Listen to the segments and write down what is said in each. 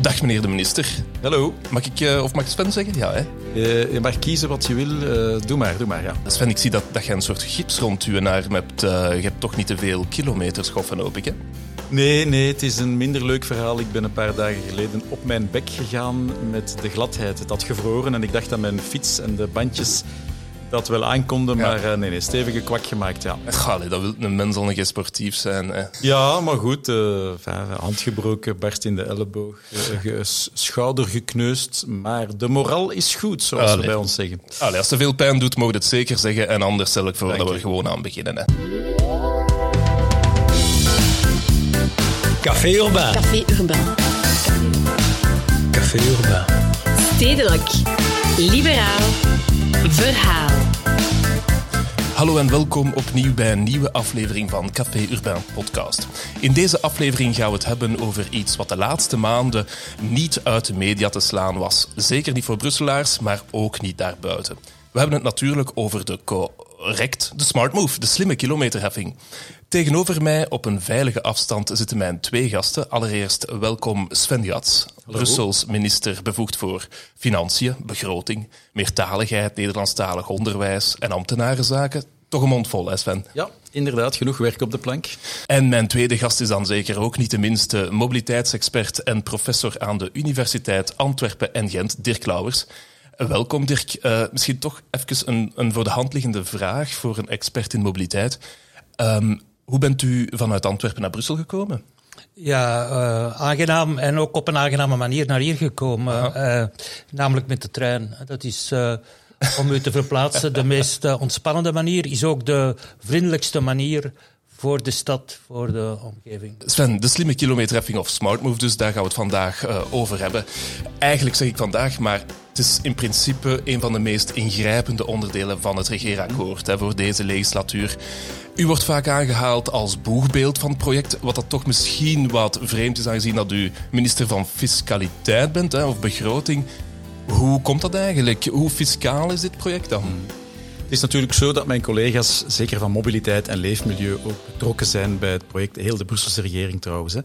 Dag meneer de minister. Hallo. Mag ik, uh, of mag ik Sven zeggen? Ja, hè? Uh, je mag kiezen wat je wil. Uh, doe maar, doe maar, ja. Sven, ik zie dat, dat je een soort gips rond je arm hebt. je hebt toch niet te veel kilometers schoffen, hoop ik, hè? Nee, nee, het is een minder leuk verhaal. Ik ben een paar dagen geleden op mijn bek gegaan met de gladheid. Het had gevroren en ik dacht dat mijn fiets en de bandjes dat wel aankonden, maar uh, nee, nee, stevige kwak gemaakt, ja. Allee, dat wil een mens al een sportief zijn. Hè. Ja, maar goed, uh, hand gebroken, barst in de elleboog, uh, schouder gekneusd, maar de moral is goed, zoals Allee. we bij ons zeggen. Allee, als het veel pijn doet, mogen het zeker zeggen en anders stel ik voor Dank dat we er gewoon aan beginnen. Hè. Café Urbain. Café Urbain. Café Urbain. Stedelijk. Liberaal. Verhaal. Hallo en welkom opnieuw bij een nieuwe aflevering van Café Urbain Podcast. In deze aflevering gaan we het hebben over iets wat de laatste maanden niet uit de media te slaan was. Zeker niet voor Brusselaars, maar ook niet daarbuiten. We hebben het natuurlijk over de correct, de smart move, de slimme kilometerheffing. Tegenover mij op een veilige afstand zitten mijn twee gasten. Allereerst welkom Sven Jats, Brussels minister bevoegd voor Financiën, Begroting, Meertaligheid, Nederlandstalig onderwijs en ambtenarenzaken. Toch een mond vol, hè Sven? Ja, inderdaad, genoeg werk op de plank. En mijn tweede gast is dan zeker ook niet de minste mobiliteitsexpert en professor aan de Universiteit Antwerpen en Gent, Dirk Lauwers. Welkom Dirk. Uh, misschien toch even een, een voor de hand liggende vraag voor een expert in mobiliteit. Um, hoe bent u vanuit Antwerpen naar Brussel gekomen? Ja, uh, aangenaam en ook op een aangename manier naar hier gekomen. Uh, namelijk met de trein. Dat is uh, om u te verplaatsen de meest ontspannende manier. Is ook de vriendelijkste manier voor de stad, voor de omgeving. Sven, de slimme kilometerheffing of smart move, dus daar gaan we het vandaag over hebben. Eigenlijk zeg ik vandaag, maar het is in principe een van de meest ingrijpende onderdelen van het regeerakkoord hè, voor deze legislatuur. U wordt vaak aangehaald als boegbeeld van het project, wat dat toch misschien wat vreemd is aangezien dat u minister van Fiscaliteit bent, hè, of begroting. Hoe komt dat eigenlijk? Hoe fiscaal is dit project dan? Het is natuurlijk zo dat mijn collega's, zeker van mobiliteit en leefmilieu, ook betrokken zijn bij het project. Heel de Brusselse regering trouwens. Hè.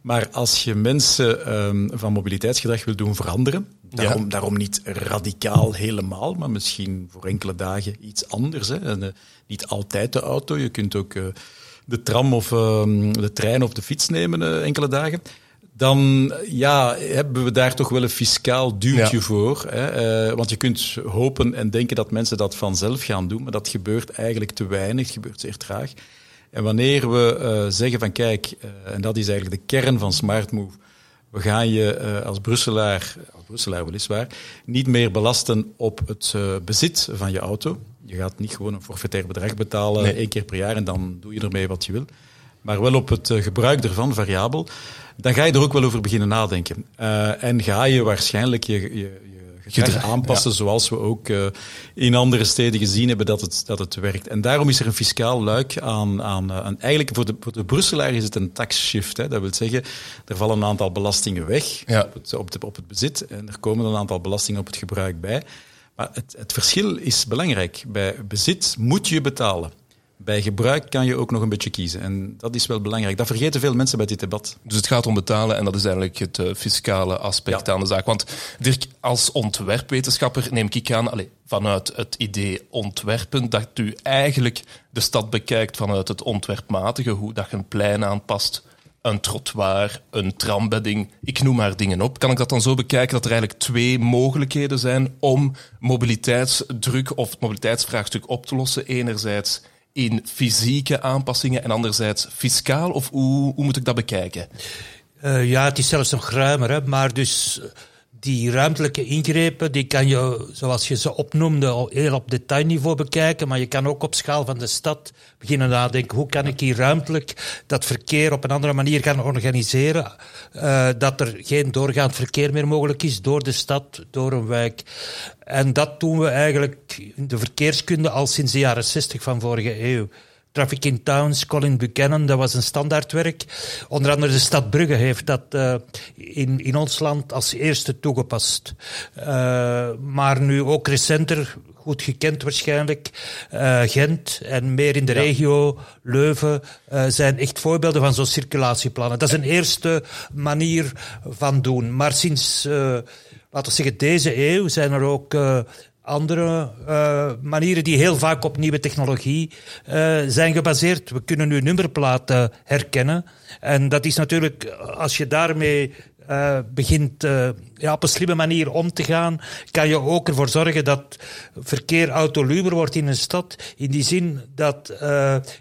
Maar als je mensen um, van mobiliteitsgedrag wil doen veranderen, daarom, daarom niet radicaal helemaal, maar misschien voor enkele dagen iets anders. Hè. En, uh, niet altijd de auto, je kunt ook uh, de tram of uh, de trein of de fiets nemen uh, enkele dagen. Dan ja, hebben we daar toch wel een fiscaal duwtje ja. voor. Hè? want je kunt hopen en denken dat mensen dat vanzelf gaan doen, maar dat gebeurt eigenlijk te weinig, het gebeurt zeer traag. En wanneer we uh, zeggen van kijk, uh, en dat is eigenlijk de kern van Smart Move, we gaan je als Brusselaar, als Brusselaar weliswaar, niet meer belasten op het bezit van je auto. Je gaat niet gewoon een forfaitair bedrag betalen nee. één keer per jaar en dan doe je ermee wat je wil. Maar wel op het gebruik ervan, variabel. Dan ga je er ook wel over beginnen nadenken. en ga je waarschijnlijk je, je gedrag aanpassen, ja. zoals we ook uh, in andere steden gezien hebben dat het, dat het werkt. En daarom is er een fiscaal luik aan, aan, aan eigenlijk voor de, voor de Brusselaar is het een tax shift. Hè. Dat wil zeggen, er vallen een aantal belastingen weg ja. op, het, op, de, op het bezit en er komen een aantal belastingen op het gebruik bij. Maar het, het verschil is belangrijk. Bij bezit moet je betalen bij gebruik kan je ook nog een beetje kiezen. En dat is wel belangrijk. Dat vergeten veel mensen bij dit debat. Dus het gaat om betalen en dat is eigenlijk het uh, fiscale aspect ja. aan de zaak. Want Dirk, als ontwerpwetenschapper neem ik aan, allez, vanuit het idee ontwerpen, dat u eigenlijk de stad bekijkt vanuit het ontwerpmatige, hoe dat je een plein aanpast, een trottoir, een trambedding, ik noem maar dingen op. Kan ik dat dan zo bekijken dat er eigenlijk twee mogelijkheden zijn om mobiliteitsdruk of het mobiliteitsvraagstuk op te lossen? Enerzijds in fysieke aanpassingen en anderzijds fiscaal? Of hoe, hoe moet ik dat bekijken? Uh, ja, het is zelfs nog ruimer, hè, maar dus die ruimtelijke ingrepen, die kan je, zoals je ze opnoemde, heel op detailniveau bekijken, maar je kan ook op schaal van de stad beginnen nadenken, hoe kan ik hier ruimtelijk dat verkeer op een andere manier gaan organiseren, uh, dat er geen doorgaand verkeer meer mogelijk is door de stad, door een wijk. En dat doen we eigenlijk in de verkeerskunde al sinds de jaren 60 van vorige eeuw. Traffic in Towns, Colin Buchanan, dat was een standaardwerk. Onder andere de stad Brugge heeft dat uh, in, in ons land als eerste toegepast. Uh, maar nu ook recenter goed gekend waarschijnlijk. Uh, Gent en meer in de regio, Leuven, zijn echt voorbeelden van zo'n circulatieplannen. Dat is een eerste manier van doen. Maar sinds, laten we zeggen, deze eeuw zijn er ook andere uh, manieren die heel vaak op nieuwe technologie uh, zijn gebaseerd. We kunnen nu nummerplaten herkennen. En dat is natuurlijk, als je daarmee uh, begint ja, op een slimme manier om te gaan, kan je ook ervoor zorgen dat verkeer autoluwer wordt in een stad. In die zin dat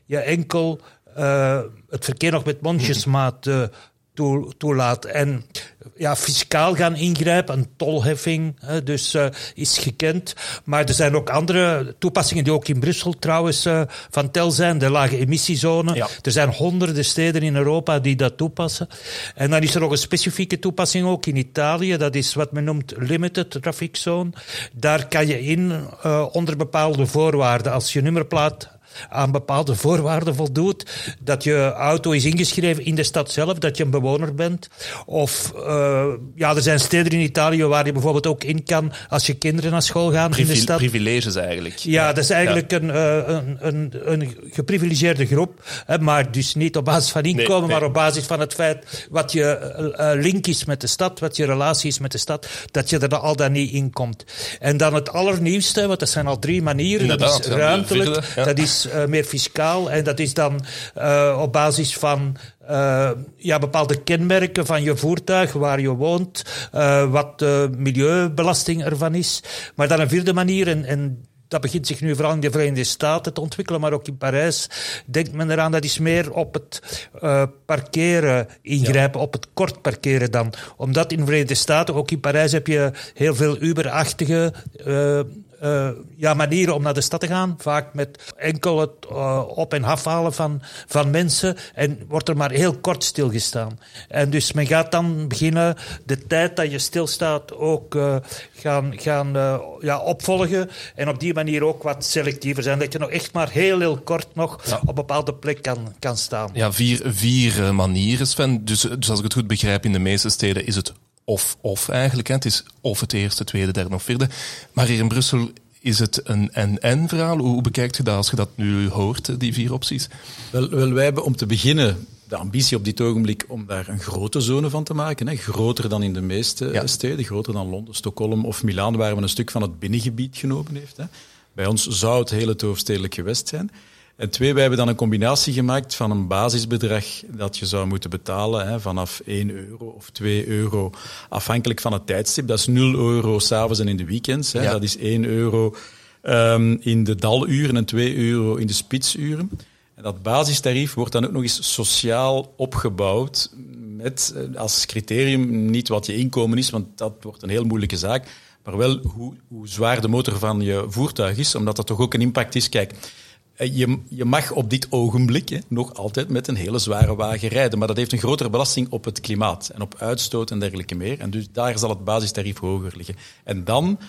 je enkel het verkeer nog met mondjesmaat toelaat. En ja, fiscaal gaan ingrijpen, een tolheffing hè, dus, uh, is gekend. Maar er zijn ook andere toepassingen die ook in Brussel trouwens uh, van tel zijn, de lage emissiezone. Ja. Er zijn honderden steden in Europa die dat toepassen. En dan is er nog een specifieke toepassing ook in Italië, dat is wat men noemt limited traffic zone. Daar kan je in uh, onder bepaalde voorwaarden, als je nummerplaat aan bepaalde voorwaarden voldoet. Dat je auto is ingeschreven in de stad zelf, dat je een bewoner bent. Of uh, ja, er zijn steden in Italië waar je bijvoorbeeld ook in kan als je kinderen naar school gaan in de stad. Privileges eigenlijk. Ja, dat is eigenlijk een, uh, een, een, een, geprivilegeerde groep. Hè, maar dus niet op basis van inkomen, nee, maar op basis van het feit wat je uh, link is met de stad, wat je relatie is met de stad, dat je er al dan niet in komt. En dan het allernieuwste, want dat zijn al drie manieren. Inderdaad, dat is ruimtelijk, ja. dat is uh, meer fiscaal. En dat is dan uh, op basis van uh, ja, bepaalde kenmerken van je voertuig, waar je woont, wat de milieubelasting ervan is. Maar dan een vierde manier, en, en dat begint zich nu vooral in de Verenigde Staten te ontwikkelen, maar ook in Parijs denkt men eraan, dat is meer op het uh, parkeren ingrijpen, ja. op het kort parkeren dan. Omdat in de Verenigde Staten, ook in Parijs, heb je heel veel Uber-achtige uh, uh, ja, manieren om naar de stad te gaan. Vaak met enkel het uh, op- en afhalen van, van mensen. En wordt er maar heel kort stilgestaan. En dus men gaat dan beginnen de tijd dat je stilstaat ook uh, gaan, gaan ja, opvolgen. En op die manier ook wat selectiever zijn. Dat je nog echt maar heel, heel kort nog ja. op een bepaalde plek kan, kan staan. Ja, vier, vier manieren, Sven. Dus, dus als ik het goed begrijp, in de meeste steden is het of-of eigenlijk. Hè. Het is of het eerste, tweede, derde of vierde. Maar hier in Brussel is het een en-en verhaal. Hoe bekijkt je dat als je dat nu hoort, die vier opties? Wel, wel wij hebben om te beginnen de ambitie op dit ogenblik om daar een grote zone van te maken. Hè. Groter dan in de meeste ja. steden, groter dan Londen, Stockholm of Milaan, waar men een stuk van het binnengebied genomen heeft. Hè. Bij ons zou het hele hoofdstedelijk gewest zijn. En twee, wij hebben dan een combinatie gemaakt van een basisbedrag dat je zou moeten betalen hè, vanaf 1 euro of 2 euro, afhankelijk van het tijdstip. Dat is 0 euro s'avonds en in de weekends. Hè. Ja. Dat is 1 euro um, in de daluren en 2 euro in de spitsuren. En dat basistarief wordt dan ook nog eens sociaal opgebouwd met als criterium niet wat je inkomen is, want dat wordt een heel moeilijke zaak, maar wel hoe, hoe zwaar de motor van je voertuig is, omdat dat toch ook een impact is. Kijk, je, je, mag op dit ogenblik hè, nog altijd met een hele zware wagen rijden, maar dat heeft een grotere belasting op het klimaat en op uitstoot en dergelijke meer. En dus daar zal het basistarief hoger liggen. En dan,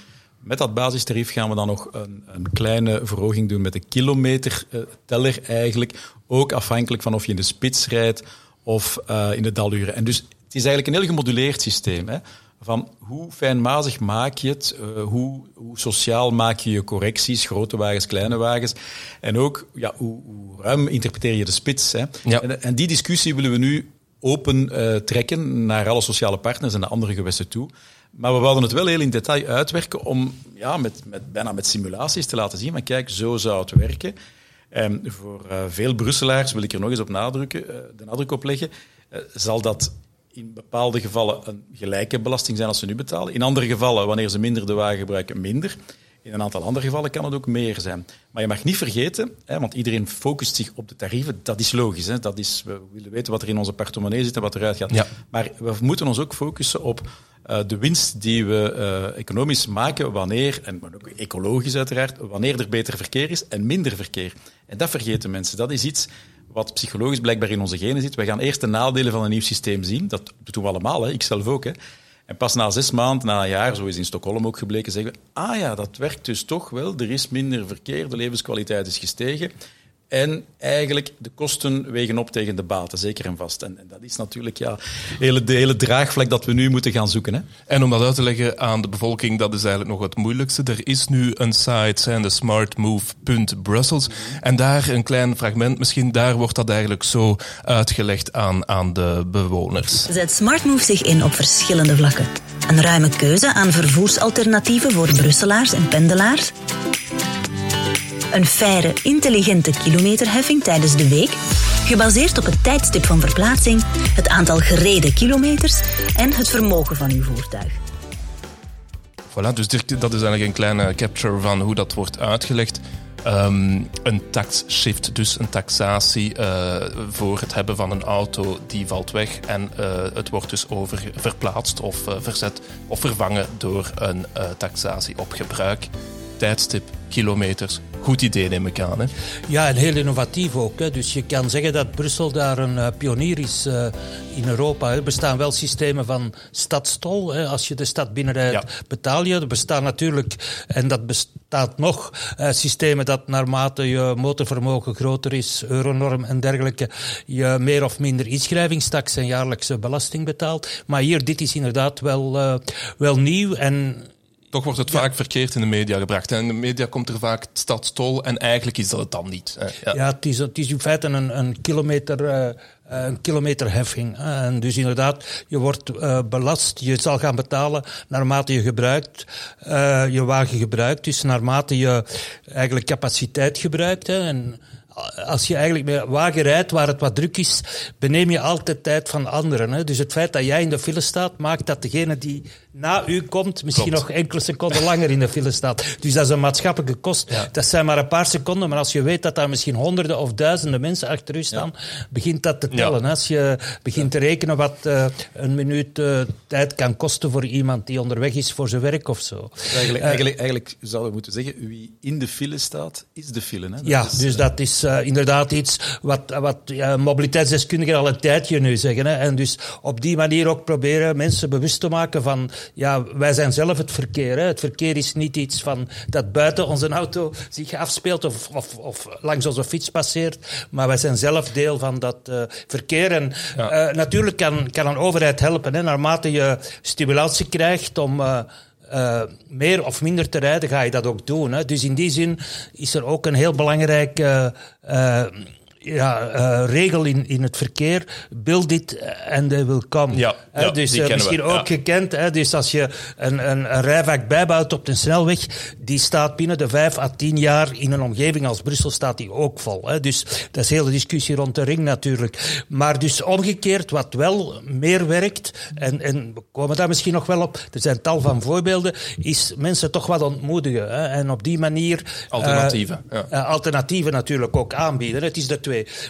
met dat basistarief, gaan we dan nog een, een kleine verhoging doen met de kilometerteller eigenlijk, ook afhankelijk van of je in de spits rijdt of uh, in de daluren. En dus het is eigenlijk een heel gemoduleerd systeem. Hè van hoe fijnmazig maak je het, uh, hoe, hoe, sociaal maak je je correcties, grote wagens, kleine wagens, en ook ja, hoe, hoe ruim interpreteer je de spits. Hè? Ja. En, en, die discussie willen we nu open uh, trekken naar alle sociale partners en de andere gewesten toe. Maar we wilden het wel heel in detail uitwerken om ja, met, met, bijna met simulaties te laten zien, maar kijk, zo zou het werken. En voor uh, veel Brusselaars wil ik er nog eens op nadrukken, de nadruk op leggen, zal dat in bepaalde gevallen een gelijke belasting zijn als ze nu betalen. In andere gevallen, wanneer ze minder de wagen gebruiken, minder. In een aantal andere gevallen kan het ook meer zijn. Maar je mag niet vergeten, hè, want iedereen focust zich op de tarieven. Dat is logisch. Hè, dat is, we willen weten wat er in onze portemonnee zit en wat eruit gaat. Ja. Maar we moeten ons ook focussen op uh, de winst die we uh, economisch maken wanneer, en ook ecologisch uiteraard, wanneer er beter verkeer is en minder verkeer. En dat vergeten mensen. Dat is iets wat psychologisch blijkbaar in onze genen zit. We gaan eerst de nadelen van een nieuw systeem zien. Dat doen we allemaal, hè. ik zelf ook. Hè. En pas na zes maanden, na een jaar, zo is in Stockholm ook gebleken, zeggen we, ah ja, dat werkt dus toch wel. Er is minder verkeer, de levenskwaliteit is gestegen. En eigenlijk de kosten wegen op tegen de baten, zeker en vast. En, en dat is natuurlijk ja, hele, de hele draagvlak dat we nu moeten gaan zoeken. Hè. En om dat uit te leggen aan de bevolking, dat is eigenlijk nog het moeilijkste. Er is nu een site, zijn de smartmove.brussels. En daar een klein fragment, misschien daar wordt dat eigenlijk zo uitgelegd aan, aan de bewoners. Zet Smartmove zich in op verschillende vlakken. Een ruime keuze aan vervoersalternatieven voor Brusselaars en pendelaars. Een faire, intelligente kilometerheffing tijdens de week, gebaseerd op het tijdstip van verplaatsing, het aantal gereden kilometers en het vermogen van uw voertuig. Voilà, dus dat is eigenlijk een kleine capture van hoe dat wordt uitgelegd. Um, een tax-shift, dus een taxatie uh, voor het hebben van een auto, die valt weg. En uh, het wordt dus over verplaatst of uh, verzet of vervangen door een taxatie op gebruik. Tijdstip, kilometers, Goed idee, neem ik aan. Hè? Ja, en heel innovatief ook. Hè. Dus je kan zeggen dat Brussel daar een uh, pionier is uh, in Europa. Er bestaan wel systemen van stadstol. Hè. Als je de stad binnenrijdt, ja. betaal je. Er bestaan natuurlijk, en dat bestaat nog, uh, systemen dat naarmate je motorvermogen groter is, euronorm en dergelijke, je meer of minder inschrijvingstaks en jaarlijkse belasting betaalt. Maar hier, dit is inderdaad wel, wel nieuw en toch wordt het vaak verkeerd in de media gebracht. En in de media komt er vaak stadstol en eigenlijk is dat het dan niet. Ja, ja het, is, het is in feite een, een kilometer... Uh, een kilometerheffing. En dus inderdaad, je wordt uh, belast. Je zal gaan betalen naarmate je gebruikt, uh, je wagen gebruikt. Dus naarmate je eigenlijk capaciteit gebruikt. Hè. En als je eigenlijk met wagen rijdt waar het wat druk is, beneem je altijd tijd van anderen. Hè? Dus het feit dat jij in de file staat, maakt dat degene die na u komt, misschien nog enkele seconden langer in de file staat. Dus dat is een maatschappelijke kost. Dat zijn maar een paar seconden, maar als je weet dat daar misschien honderden of duizenden mensen achter u staan, ja. begint dat te tellen. Als je begint te rekenen wat uh, een minuut uh, tijd kan kosten voor iemand die onderweg is voor zijn werk of zo. Eigenlijk, uh, eigenlijk, eigenlijk zouden we moeten zeggen, wie in de file staat, is de file. Hè? Dat ja, is, dus dat is inderdaad iets wat, wat mobiliteitsdeskundigen al een tijdje nu zeggen. Hè? En dus op die manier ook proberen mensen bewust te maken van ja, wij zijn zelf het verkeer. Hè. Het verkeer is niet iets van dat buiten onze auto zich afspeelt of, of, of langs onze fiets passeert, maar wij zijn zelf deel van dat uh, verkeer. En ja. uh, natuurlijk kan, kan een overheid helpen, hè, naarmate je stimulatie krijgt om. Uh, uh, meer of minder te rijden, ga je dat ook doen. Hè. Dus in die zin is er ook een heel belangrijk uh, uh, ja, uh, regel in, in het verkeer. Build it and they will come. Ja, ja dus uh, misschien we. ook ja. gekend. Hè, dus als je een, een, een rijvak bijbouwt op de snelweg, die staat binnen de vijf à tien jaar in een omgeving als Brussel staat die ook vol. Hè. Dus dat is een hele discussie rond de ring natuurlijk. Maar dus omgekeerd, wat wel meer werkt, en, en we komen daar misschien nog wel op, er zijn tal van voorbeelden, is mensen toch wat ontmoedigen. Hè, en op die manier... Alternatieven. Uh, ja. alternatieven natuurlijk ook aanbieden. Het is de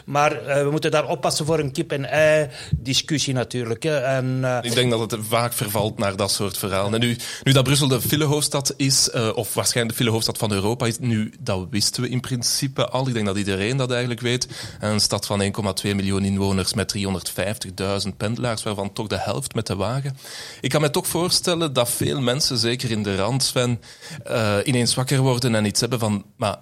Maar uh, we moeten daar oppassen voor een kip-en-ei-discussie natuurlijk. Hè. En, uh, ik denk dat het vaak vervalt naar dat soort verhalen. En nu, nu dat Brussel de filehoofdstad is, uh, of waarschijnlijk de filehoofdstad van Europa is, nu, dat wisten we in principe al. Ik denk dat iedereen dat eigenlijk weet. Een stad van 1,2 miljoen inwoners met 350.000 pendelaars, waarvan toch de helft met de wagen. Ik kan me toch voorstellen dat veel mensen, zeker in de rand, Sven, ineens wakker worden en iets hebben van... Maar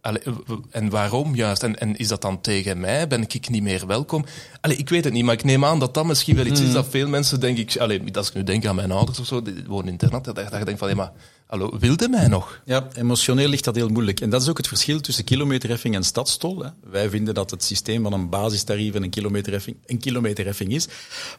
Allee, en waarom juist? En, en, is dat dan tegen mij? Ben ik niet meer welkom? Allee, ik weet het niet, maar ik neem aan dat dat misschien wel iets mm. is dat veel mensen, denk ik... Allee, als ik nu denk aan mijn ouders of zo, die wonen in internet, dat ik denk van, ja, maar hallo, wilde mij nog? Ja, emotioneel ligt dat heel moeilijk. En dat is ook het verschil tussen kilometerheffing en stadstol. Hè. Wij vinden dat het systeem van een basistarief en een kilometerheffing een kilometerheffing is.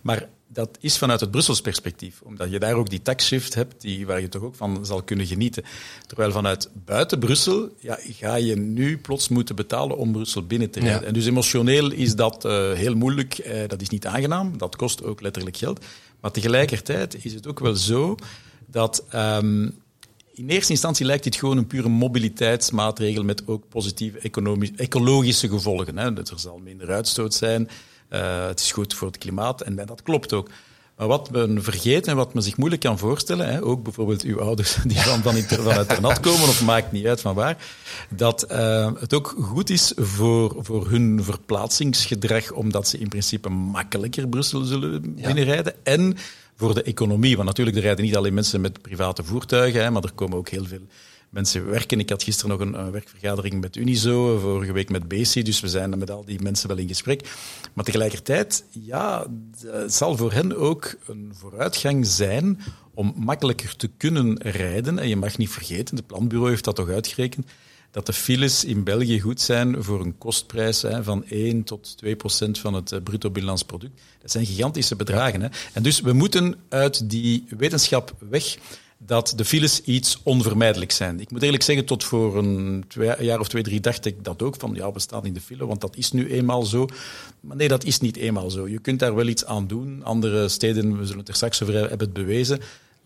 Maar dat is vanuit het Brussels perspectief, omdat je daar ook die taxshift hebt, die, waar je toch ook van zal kunnen genieten. Terwijl vanuit buiten Brussel ja, ga je nu plots moeten betalen om Brussel binnen te rijden. Ja. En dus emotioneel is dat uh, heel moeilijk, uh, dat is niet aangenaam, dat kost ook letterlijk geld. Maar tegelijkertijd is het ook wel zo dat um, in eerste instantie lijkt dit gewoon een pure mobiliteitsmaatregel met ook positieve ecologische gevolgen. Hè. Er zal minder uitstoot zijn, uh, het is goed voor het klimaat en dat klopt ook. Maar wat men vergeet en wat men zich moeilijk kan voorstellen, hè, ook bijvoorbeeld uw ouders die van, van, van het internat komen, of maakt niet uit van waar, dat uh, het ook goed is voor, voor hun verplaatsingsgedrag, omdat ze in principe makkelijker Brussel zullen binnenrijden. Ja. En voor de economie. Want natuurlijk, er rijden niet alleen mensen met private voertuigen, hè, maar er komen ook heel veel mensen werken. Ik had gisteren nog een, werkvergadering met Unizo, vorige week met BC, dus we zijn met al die mensen wel in gesprek. Maar tegelijkertijd, ja, het zal voor hen ook een vooruitgang zijn om makkelijker te kunnen rijden. En je mag niet vergeten, de planbureau heeft dat toch uitgerekend, dat de files in België goed zijn voor een kostprijs hè, van 1 tot 2 procent van het eh, bruto binnenlands product. Dat zijn gigantische bedragen. Hè. En dus we moeten uit die wetenschap weg dat de files iets onvermijdelijk zijn. Ik moet eerlijk zeggen, tot voor een, jaar of twee, drie dacht ik dat ook, van ja, we staan in de file, want dat is nu eenmaal zo. Maar nee, dat is niet eenmaal zo. Je kunt daar wel iets aan doen. Andere steden, we zullen het er straks over hebben het bewezen,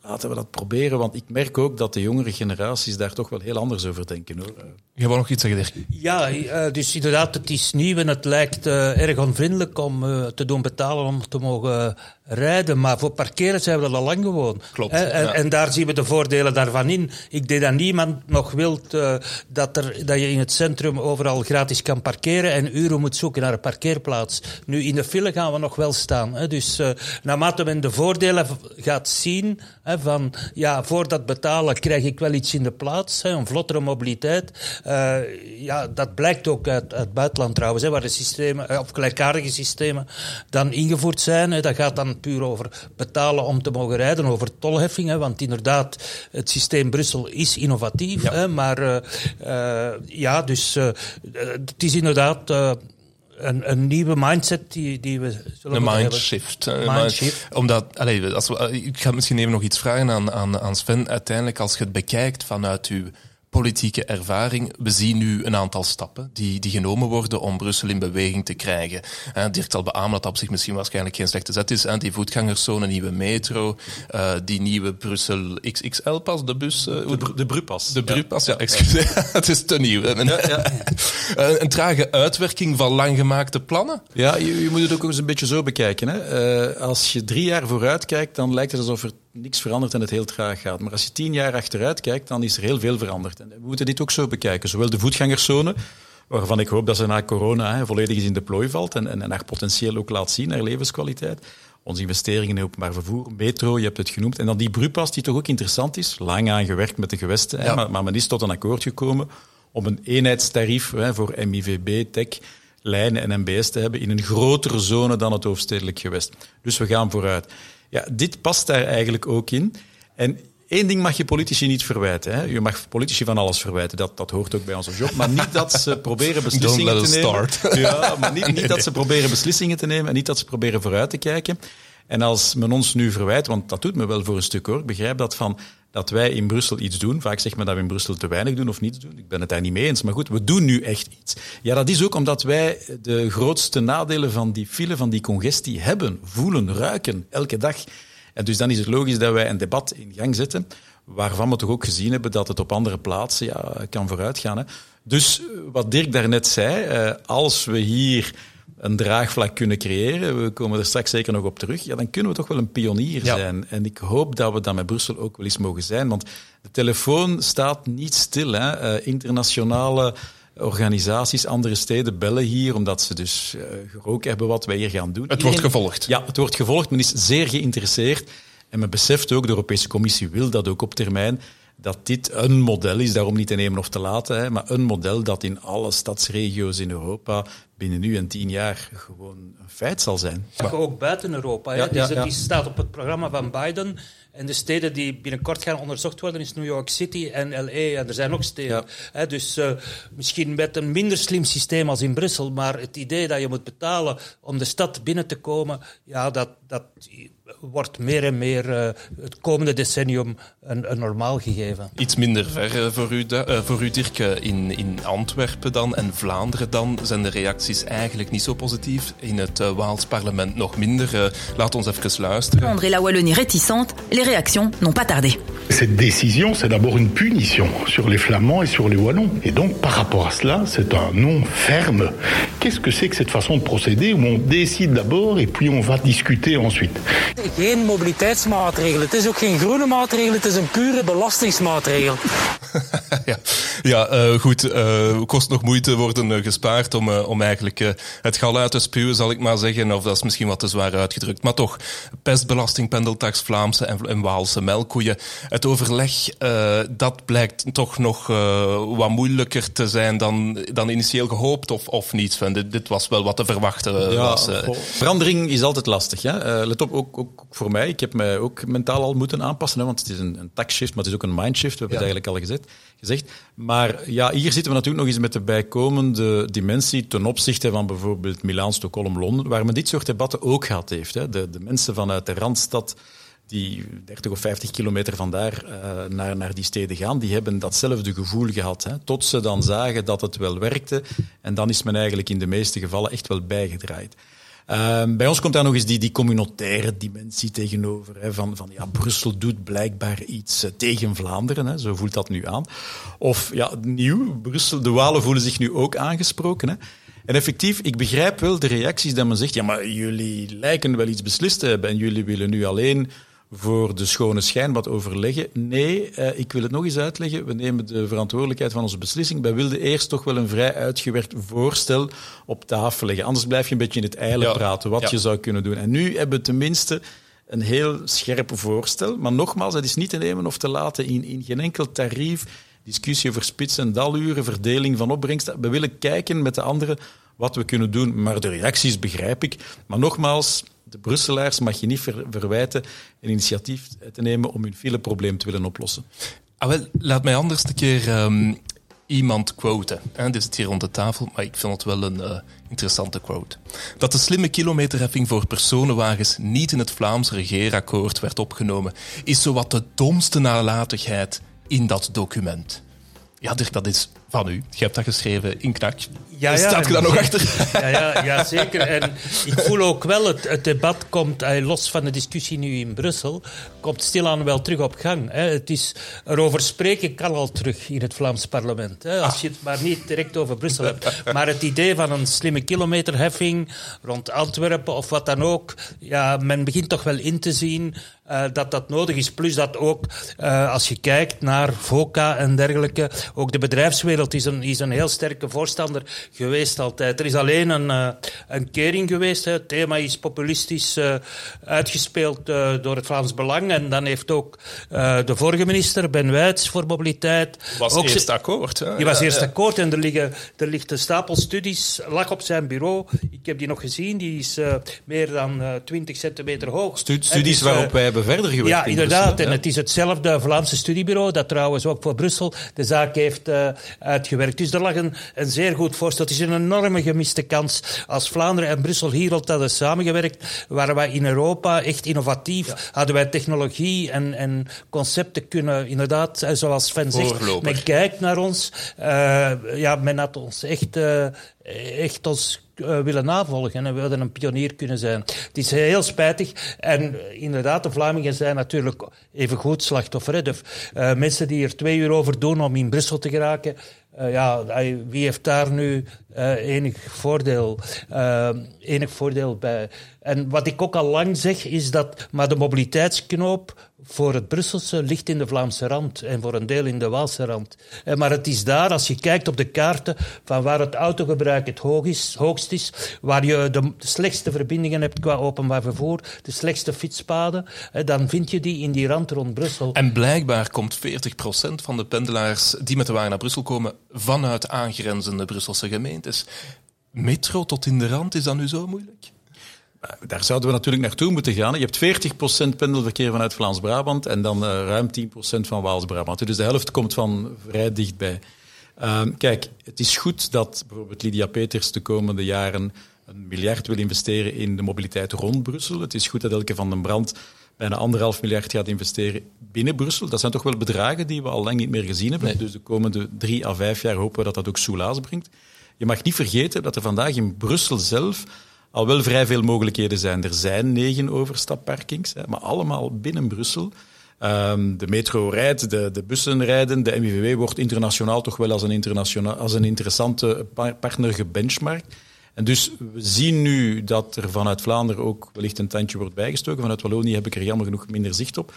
laten we dat proberen. Want ik merk ook dat de jongere generaties daar toch wel heel anders over denken. Hoor. Je wou nog iets zeggen, Dirk? Ja, uh, dus inderdaad, het is nieuw en het lijkt uh, erg onvriendelijk om uh, te doen betalen om te mogen rijden. Maar voor parkeren zijn we dat al lang gewoon. Klopt. En, ja. en, daar zien we de voordelen daarvan in. Ik denk dat niemand nog wil dat, er, dat je in het centrum overal gratis kan parkeren en uren moet zoeken naar een parkeerplaats. Nu, in de file gaan we nog wel staan. Hè. Dus naarmate men de voordelen gaat zien hè, van, ja, voor dat betalen krijg ik wel iets in de plaats, hè, een vlottere mobiliteit. Uh, ja, dat blijkt ook uit, uit het buitenland trouwens, hè, waar de systemen, of gelijkaardige systemen dan ingevoerd zijn. Hè. Dat gaat dan puur over betalen om te mogen rijden, over tolheffingen. Want inderdaad, het systeem Brussel is innovatief. Ja. Hè, maar uh, uh, ja, dus het is inderdaad een, een, nieuwe mindset die, die we zullen Een mindshift. Mind Omdat, allez, als we, ik ga misschien even nog iets vragen aan, aan, aan Sven. Uiteindelijk, als je het bekijkt vanuit uw politieke ervaring. We zien nu een aantal stappen die, die genomen worden om Brussel in beweging te krijgen. En Dirk zal beamen dat dat op zich misschien waarschijnlijk geen slechte zet is. En die voetgangerszone, nieuwe metro, uh, die nieuwe Brussel XXL-pas, de bus... Uh, de, de Brupas. De Brupas, ja, ja excuseer. het is te nieuw. Ja, ja. uh, een trage uitwerking van langgemaakte plannen? Ja, je, je moet het ook eens een beetje zo bekijken. Hè. als je drie jaar vooruit kijkt, dan lijkt het alsof er niks verandert en het heel traag gaat. Maar als je tien jaar achteruit kijkt, dan is er heel veel veranderd. En we moeten dit ook zo bekijken. Zowel de voetgangerszone, waarvan ik hoop dat ze na corona hè, volledig eens in de plooi valt en, en, en haar potentieel ook laat zien, haar levenskwaliteit. Onze investeringen in openbaar vervoer, metro, je hebt het genoemd. En dan die Brupas, die toch ook interessant is. Lang aan gewerkt met de gewesten, hè, maar, maar, men is tot een akkoord gekomen om een eenheidstarief hè, voor MIVB, TEC, lijnen en MBS te hebben in een grotere zone dan het hoofdstedelijk gewest. Dus we gaan vooruit. Ja, dit past daar eigenlijk ook in. En één ding mag je politici niet verwijten. Hè. Je mag politici van alles verwijten. Dat, dat hoort ook bij onze job. Maar niet dat ze proberen beslissingen te nemen. Start. Ja, maar niet, niet dat ze proberen beslissingen te nemen en niet dat ze proberen vooruit te kijken. En als men ons nu verwijt, want dat doet me wel voor een stuk hoor, begrijp dat van dat wij in Brussel iets doen. Vaak zegt men dat we in Brussel te weinig doen of niets doen. Ik ben het daar niet mee eens, maar goed, we doen nu echt iets. Ja, dat is ook omdat wij de grootste nadelen van die file, van die congestie hebben, voelen, ruiken, elke dag. En dus dan is het logisch dat wij een debat in gang zetten, waarvan we toch ook gezien hebben dat het op andere plaatsen ja, kan vooruitgaan. Hè. Dus wat Dirk daarnet zei, als we hier een draagvlak kunnen creëren, we komen er straks zeker nog op terug, ja, dan kunnen we toch wel een pionier ja. zijn. En ik hoop dat we dat met Brussel ook wel eens mogen zijn, want de telefoon staat niet stil. Hè. Uh, internationale organisaties, andere steden bellen hier, omdat ze dus uh, geroken hebben wat wij hier gaan doen. Het wordt gevolgd. Ja, het wordt gevolgd. Men is zeer geïnteresseerd. En men beseft ook, de Europese Commissie wil dat ook op termijn, dat dit een model is, daarom niet te nemen of te laten, hè, maar een model dat in alle stadsregio's in Europa binnen nu en tien jaar gewoon een feit zal zijn. Maar ook buiten Europa. Hè? Ja, ja, ja. Het staat op het programma van Biden. En de steden die binnenkort gaan onderzocht worden is New York City en LA. En er zijn ook steden. Hè? Dus uh, misschien met een minder slim systeem als in Brussel. Maar het idee dat je moet betalen om de stad binnen te komen, ja, dat, dat wordt meer en meer uh, het komende decennium een, een, normaal gegeven. Iets minder ver uh, voor, u, uh, voor u, Dirk. In, in Antwerpen dan en Vlaanderen dan zijn de reacties eigenlijk niet zo positief. In het Waals parlement nog minder. laat ons even luisteren. André la Wallonie réticente, les réactions n'ont pas tardé. Cette décision, c'est d'abord une punition sur les Flamands et sur les Wallons. Et donc, par rapport à cela, c'est un non ferme. Qu'est-ce que c'est que cette façon de procéder où on décide d'abord et puis on va discuter ensuite? Geen mobiliteitsmaatregel. Het is ook geen groene maatregel, het is een pure belastingsmaatregel. ja, ja uh, goed. Uh, kost nog moeite worden uh, gespaard om, om eigenlijk het gal uit te spuwen, zal ik maar zeggen. Of dat is misschien wat te zwaar uitgedrukt. Maar toch, pestbelasting, pendeltax, Vlaamse en, en Waalse melkkoeien. Het overleg, dat blijkt toch nog wat moeilijker te zijn dan, dan initieel gehoopt, of, of niet, Sven? Dit, dit was wel wat te verwachten. Ja, was, verandering is altijd lastig. Hè? let op, ook, ook voor mij. Ik heb mij ook mentaal al moeten aanpassen, hè, want het is een, een tax shift, maar het is ook een mind shift. We hebben het eigenlijk al gezegd, gezegd. Maar ja, hier zitten we natuurlijk nog eens met de bijkomende dimensie ten opzichte van bijvoorbeeld Milaan, Stockholm, Londen, waar men dit soort debatten ook gehad heeft. Hè. De, de mensen vanuit de Randstad die 30 of 50 kilometer vandaar uh, naar, naar die steden gaan, die hebben datzelfde gevoel gehad. Hè, tot ze dan zagen dat het wel werkte. En dan is men eigenlijk in de meeste gevallen echt wel bijgedraaid. Ehm, bij ons komt daar nog eens die, die communautaire dimensie tegenover. Hè, van, van ja, Brussel doet blijkbaar iets eh, tegen Vlaanderen, hè, zo voelt dat nu aan. Of ja, nieuw, Brussel, de Walen voelen zich nu ook aangesproken. Hè. En effectief, ik begrijp wel de reacties dat men zegt, ja, maar jullie lijken wel iets beslist te hebben en jullie willen nu alleen voor de schone schijn wat overleggen. Nee, eh, ik wil het nog eens uitleggen. We nemen de verantwoordelijkheid van onze beslissing. Wij wilden eerst toch wel een vrij uitgewerkt voorstel op tafel leggen. Anders blijf je een beetje in het eilen praten, wat je zou kunnen doen. En nu hebben we tenminste een heel scherp voorstel. Maar nogmaals, het is niet te nemen of te laten in, in geen enkel tarief. Discussie over spits- en daluren, verdeling van opbrengsten. We willen kijken met de anderen wat we kunnen doen. Maar de reacties begrijp ik. Maar nogmaals, de Brusselaars mag je niet verwijten een initiatief te nemen om hun fileprobleem te willen oplossen. Ah, wel, laat mij anders een keer um, iemand quoten. Hè, dit zit hier rond de tafel, maar ik vind het wel een uh, interessante quote. Dat de slimme kilometerheffing voor personenwagens niet in het Vlaams regeerakkoord werd opgenomen, is zowat de domste nalatigheid in dat document. Ja, dat is van u. Je hebt dat geschreven in knak. Ja, ja, Staat je daar nog achter? Ja, ja, ja, zeker. En ik voel ook wel, het, het debat komt, eh, los van de discussie nu in Brussel, komt stilaan wel terug op gang. Hè. Het is, erover spreken kan al terug in het Vlaams parlement. Hè, als je het maar niet direct over Brussel hebt. Maar het idee van een slimme kilometerheffing rond Antwerpen of wat dan ook, ja, men begint toch wel in te zien uh, dat dat nodig is. Plus dat ook, uh, als je kijkt naar VOCA en dergelijke, ook de bedrijfswereld is een, is een heel sterke voorstander geweest altijd. Er is alleen een, uh, een kering geweest. Hè. Het thema is populistisch uitgespeeld door het Vlaams Belang. En dan heeft ook de vorige minister, Ben Wijts, voor mobiliteit... Was ook eerst akkoord. Hè? Die was eerst akkoord en er, liggen, er ligt een stapel studies, lag op zijn bureau. Ik heb die nog gezien, die is meer dan 20 centimeter hoog. studies waarop wij hebben verder gewerkt. Ja, inderdaad. En het is hetzelfde Vlaamse studiebureau dat trouwens ook voor Brussel de zaak heeft uh, uitgewerkt. Dus er lag een, een zeer goed voorstel. Het is een enorme gemiste kans. Als Vlaanderen en Brussel hier al hadden samengewerkt, waren wij in Europa echt innovatief. Hadden wij technologie en, en concepten kunnen, inderdaad, eh, zoals Sven zegt, men kijkt naar ons. Uh, ja, men had ons echt, uh, echt ons willen navolgen en we een pionier kunnen zijn. Het is heel spijtig. En uh, inderdaad, de Vlamingen zijn natuurlijk even goed slachtoffer. Uh, mensen die er twee uur over doen om in Brussel te geraken, uh, ja, wie heeft daar nu uh, enig, voordeel, enig voordeel bij? En wat ik ook al lang zeg, is dat maar de mobiliteitsknoop voor het Brusselse ligt in de Vlaamse rand en voor een deel in de Waalse rand. Maar het is daar, als je kijkt op de kaarten van waar het autogebruik het hoog is, hoogst is, waar je de slechtste verbindingen hebt qua openbaar vervoer, de slechtste fietspaden, dan vind je die in die rand rond Brussel. En blijkbaar komt 40% van de pendelaars die met de wagen naar Brussel komen vanuit aangrenzende Brusselse gemeentes. Metro tot in de rand, is dat nu zo moeilijk? Daar zouden we natuurlijk naartoe moeten gaan. Je hebt 40% pendelverkeer vanuit Vlaams-Brabant en dan uh, ruim 10% van Waals-Brabant. Dus de helft komt van vrij dichtbij. Uh, kijk, het is goed dat bijvoorbeeld Lydia Peters de komende jaren een miljard wil investeren in de mobiliteit rond Brussel. Het is goed dat Elke van den Brand bijna anderhalf miljard gaat investeren binnen Brussel. Dat zijn toch wel bedragen die we al lang niet meer gezien hebben. Dus de komende drie à vijf jaar hopen we dat dat ook soelaas brengt. Je mag niet vergeten dat er vandaag in Brussel zelf al wel vrij veel mogelijkheden zijn. Er zijn negen overstapparkings, maar allemaal binnen Brussel. Um, de metro rijdt, de, de, bussen rijden, de MIVW wordt internationaal toch wel als een, internationaal, als een interessante partner gebenchmarkt. En dus we zien nu dat er vanuit Vlaanderen ook wellicht een tandje wordt bijgestoken. Vanuit Wallonië heb ik er jammer genoeg minder zicht op.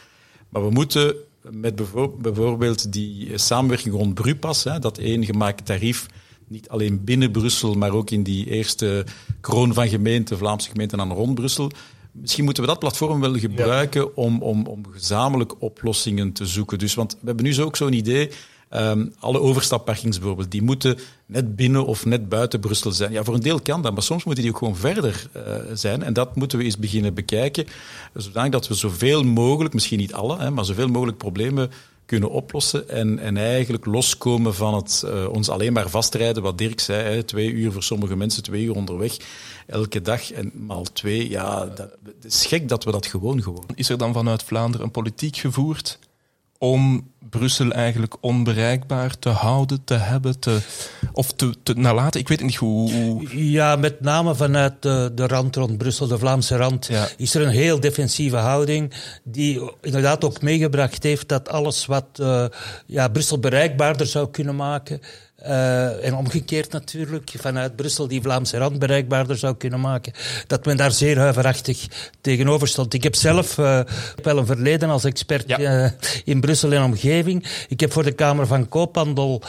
Maar we moeten met bijvoorbeeld die samenwerking rond Brupas, hè, dat één gemaakt tarief niet alleen binnen Brussel, maar ook in die eerste kroon van gemeenten, Vlaamse gemeenten aan rond Brussel. Misschien moeten we dat platform wel gebruiken om, om, om gezamenlijk oplossingen te zoeken. Dus, want we hebben nu zo ook zo'n idee. Um, alle overstapparkings bijvoorbeeld, die moeten net binnen of net buiten Brussel zijn. Ja, voor een deel kan dat, maar soms moeten die ook gewoon verder uh, zijn. En dat moeten we eens beginnen bekijken, zodanig dat we zoveel mogelijk, misschien niet alle, hè, maar zoveel mogelijk problemen kunnen oplossen en, en eigenlijk loskomen van het uh, ons alleen maar vastrijden, wat Dirk zei, hè, twee uur voor sommige mensen, twee uur onderweg, elke dag en maal twee. Ja, dat, het is gek dat we dat gewoon gewoon. Is er dan vanuit Vlaanderen een politiek gevoerd om Brussel eigenlijk onbereikbaar te houden, te hebben, te, of te, te nalaten? Ik weet niet hoe, Ja, met name vanuit de, de rand rond Brussel, de Vlaamse rand, is er een heel defensieve houding die inderdaad ook meegebracht heeft dat alles wat uh, ja, Brussel bereikbaarder zou kunnen maken, uh, en omgekeerd natuurlijk, vanuit Brussel die Vlaamse rand bereikbaarder zou kunnen maken, dat men daar zeer huiverachtig tegenover stond. Ik heb zelf uh, wel een verleden als expert ja. uh, in Brussel en omgeving. Ik heb voor de Kamer van Koophandel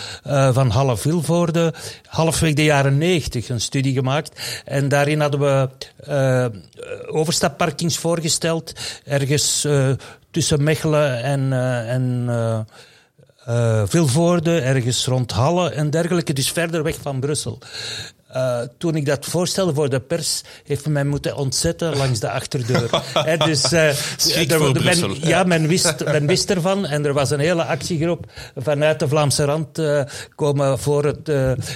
van Halle Vilvoorde halfweg de jaren negentig een studie gemaakt. En daarin hadden we overstapparkings voorgesteld, ergens tussen Mechelen en, en uh, Vilvoorde, ergens rond Halle en dergelijke, dus verder weg van Brussel. Uh, toen ik dat voorstelde voor de pers, heeft men mij moeten ontzetten langs de achterdeur. He, dus, uh, er, men, ja, men wist, men wist ervan en er was een hele actiegroep vanuit de Vlaamse rand uh, komen voor, het,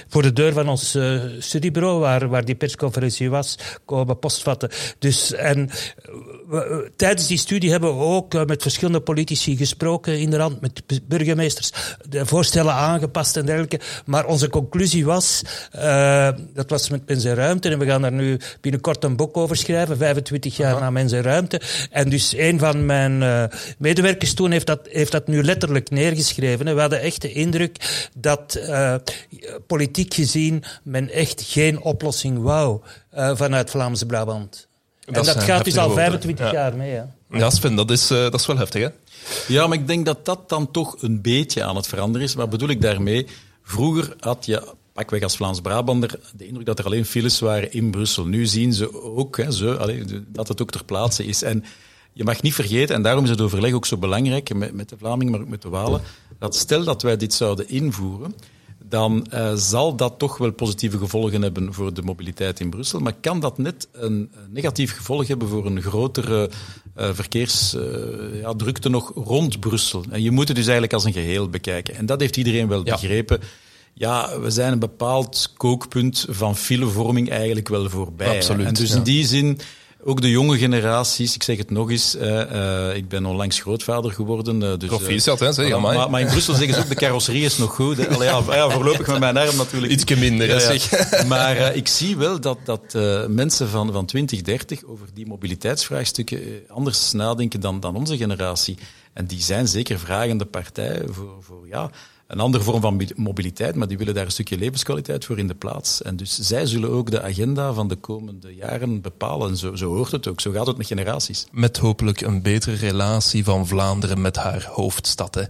voor de deur van ons studiebureau, waar, waar die persconferentie was, komen postvatten. Dus, en we, tijdens die studie hebben we ook met verschillende politici gesproken in de rand, met burgemeesters, de voorstellen aangepast en dergelijke. Maar onze conclusie was dat was met Mens en Ruimte. En we gaan daar nu binnenkort een boek over schrijven, 25 jaar na Mens en Ruimte. En dus een van mijn uh, medewerkers toen heeft dat, heeft dat nu letterlijk neergeschreven. We hadden echt de indruk dat uh, politiek gezien men echt geen oplossing wou uh, vanuit Vlaamse Brabant. en dat gaat dus al 25 jaar mee. Hè. Ja, Sven, dat is, dat is wel heftig, hè? Ja, maar ik denk dat dat dan toch een beetje aan het veranderen is. Wat bedoel ik daarmee? Vroeger had je pakweg als Vlaams-Brabander de indruk dat er alleen files waren in Brussel. Nu zien ze ook hè, ze, dat het ook ter plaatse is. En je mag niet vergeten, en daarom is het overleg ook zo belangrijk met, met de Vlamingen, maar ook met de Walen, dat stel dat wij dit zouden invoeren, dan uh, zal dat toch wel positieve gevolgen hebben voor de mobiliteit in Brussel. Maar kan dat net een negatief gevolg hebben voor een grotere uh, verkeersdrukte uh, ja, nog rond Brussel? En je moet het dus eigenlijk als een geheel bekijken. En dat heeft iedereen wel ja. begrepen ja, we zijn een bepaald kookpunt van filevorming eigenlijk wel voorbij. Absoluut. En dus ja. in die zin, ook de jonge generaties, ik zeg het nog eens, uh, uh, ik ben onlangs grootvader geworden. Uh, dus, hè, zeg maar, in Brussel zeggen ze ook, de carrosserie is nog goed. Allee, ja, ja, voorlopig met mijn arm natuurlijk. Ietsje minder, ja, zeg. Maar ik zie wel dat, dat mensen van, van 20, 30 over die mobiliteitsvraagstukken anders nadenken dan, dan onze generatie. En die zijn zeker vragende partij voor, voor ja, een andere vorm van mobiliteit, maar die willen daar een stukje levenskwaliteit voor in de plaats. En dus zij zullen ook de agenda van de komende jaren bepalen. Zo, zo hoort het ook, zo gaat het met generaties. Met hopelijk een betere relatie van Vlaanderen met haar hoofdstad.